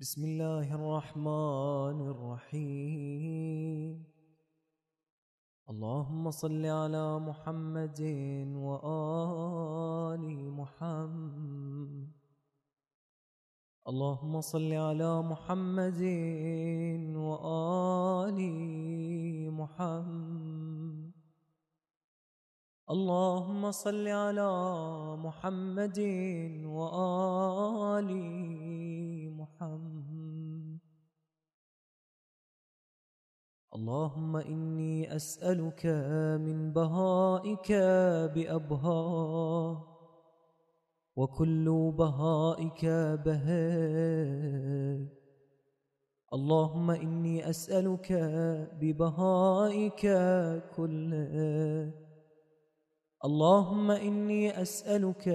بسم الله الرحمن الرحيم. اللهم صل على محمد وآل محمد. اللهم صل على محمد وآل محمد. اللهم صل على محمد وآل اللهم إني أسألك من بهائك بأبهاه وكل بهائك بهاء اللهم إني أسألك ببهائك كله. اللهم إني أسألك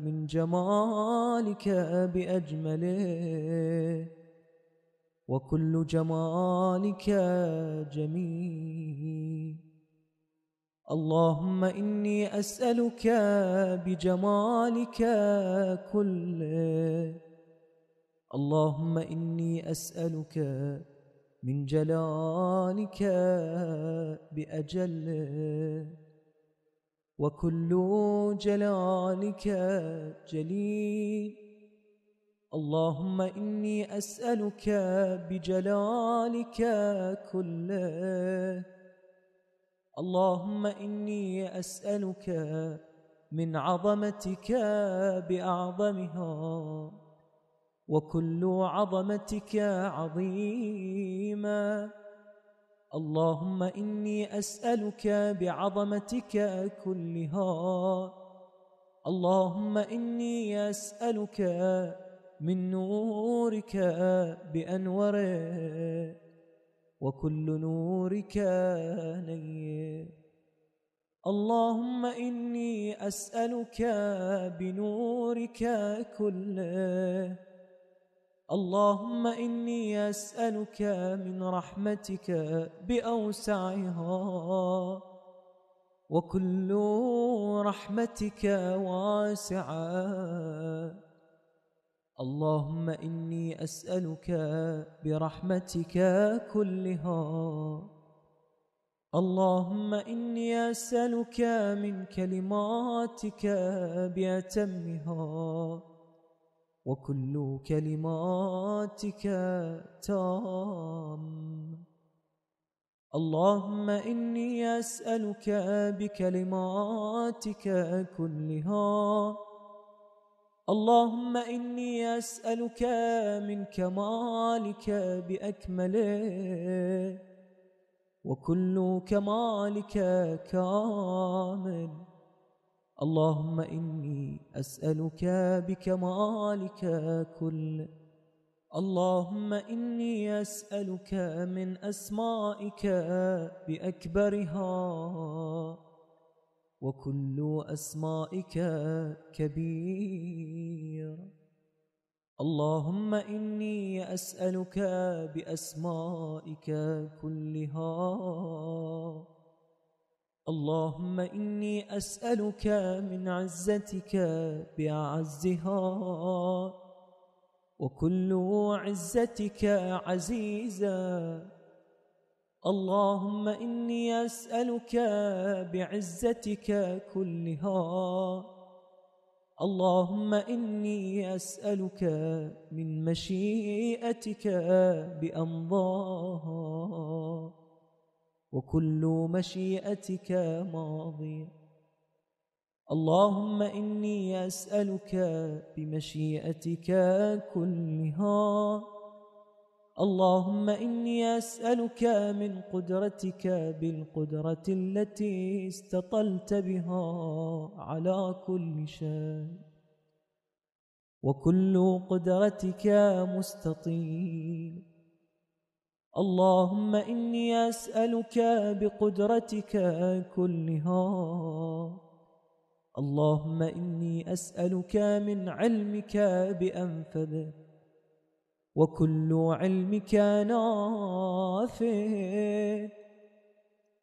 من جمالك بأجمله. وكل جمالك جميل. اللهم إني أسألك بجمالك كله. اللهم إني أسألك من جلالك بأجله. وكل جلالك جليل. اللهم إني أسألك بجلالك كله. اللهم إني أسألك من عظمتك بأعظمها وكل عظمتك عظيمة. اللهم إني أسألك بعظمتك كلها. اللهم إني أسألك من نورك بأنوره وكل نورك نير. اللهم إني أسألك بنورك كله. اللهم إني أسألك من رحمتك بأوسعها. وكل رحمتك واسعة. اللهم إني أسألك برحمتك كلها. اللهم إني أسألك من كلماتك بأتمها. وكل كلماتك تام. اللهم إني أسألك بكلماتك كلها. اللهم إني أسألك من كمالك بأكمله وكل كمالك كامل. اللهم إني أسألك بكمالك كل. اللهم إني أسألك من أسمائك بأكبرها. وكل أسمائك كبير. اللهم إني أسألك بأسمائك كلها. اللهم إني أسألك من عزتك بأعزها وكل عزتك عزيزا اللهم إني أسألك بعزتك كلها. اللهم إني أسألك من مشيئتك بأمضاها. وكل مشيئتك ماضي اللهم إني أسألك بمشيئتك كلها. اللهم إني أسألك من قدرتك بالقدرة التي استطلت بها على كل شيء. وكل قدرتك مستطيل. اللهم إني أسألك بقدرتك كلها. اللهم إني أسألك من علمك بأنفذه وكل علمك نافع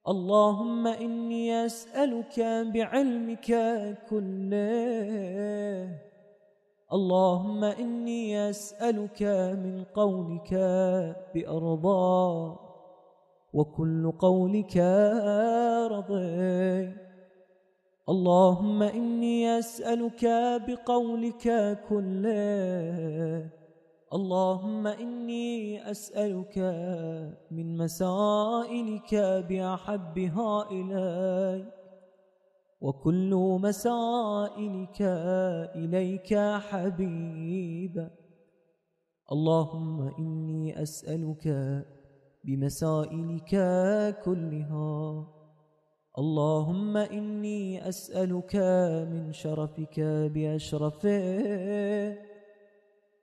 اللهم إني أسألك بعلمك كله. اللهم إني أسألك من قولك بأرضى. وكل قولك رضي. اللهم إني أسألك بقولك كله. اللهم إني أسألك من مسائلك بأحبها إلي وكل مسائلك إليك حبيب. اللهم إني أسألك بمسائلك كلها. اللهم إني أسألك من شرفك بأشرفه.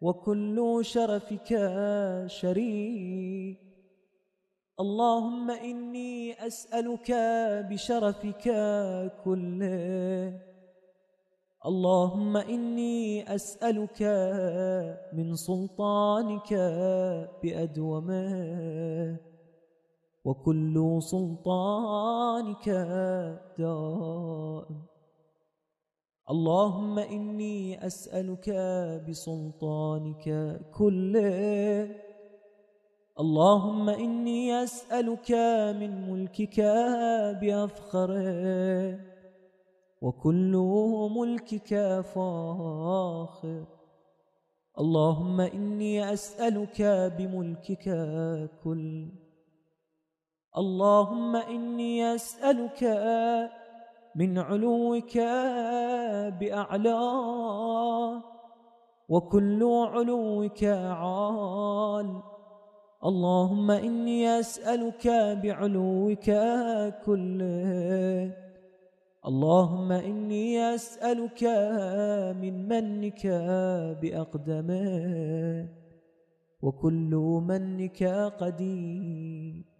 وكل شرفك شريك. اللهم إني أسألك بشرفك كله. اللهم إني أسألك من سلطانك بأدومه. وكل سلطانك دائم. اللهم إني أسألك بسلطانك كله. اللهم إني أسألك من ملكك بأفخره وكل ملكك فاخر. اللهم إني أسألك بملكك كل. اللهم إني أسألك من علوك بأعلى وكل علوك عال. اللهم إني أسألك بعلوك كله. اللهم إني أسألك من منك بأقدمه وكل منك قديم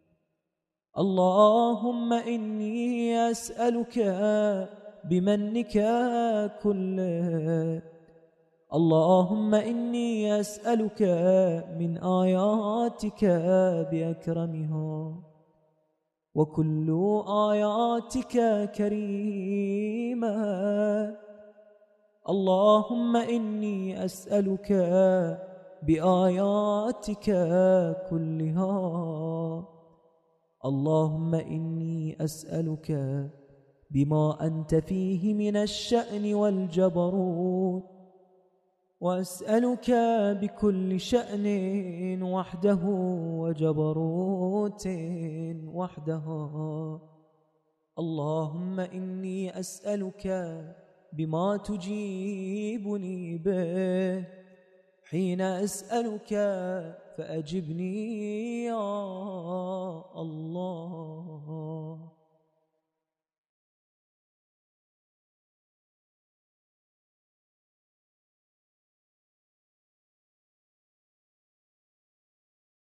اللهم إني أسألك بمنك كله اللهم إني أسألك من آياتك بأكرمها وكل آياتك كريمة. اللهم إني أسألك بآياتك كلها. اللهم إني أسألك بما أنت فيه من الشأن والجبروت وأسألك بكل شأن وحده وجبروت وحده. اللهم إني أسألك بما تجيبني به حين أسألك فأجبني يا الله.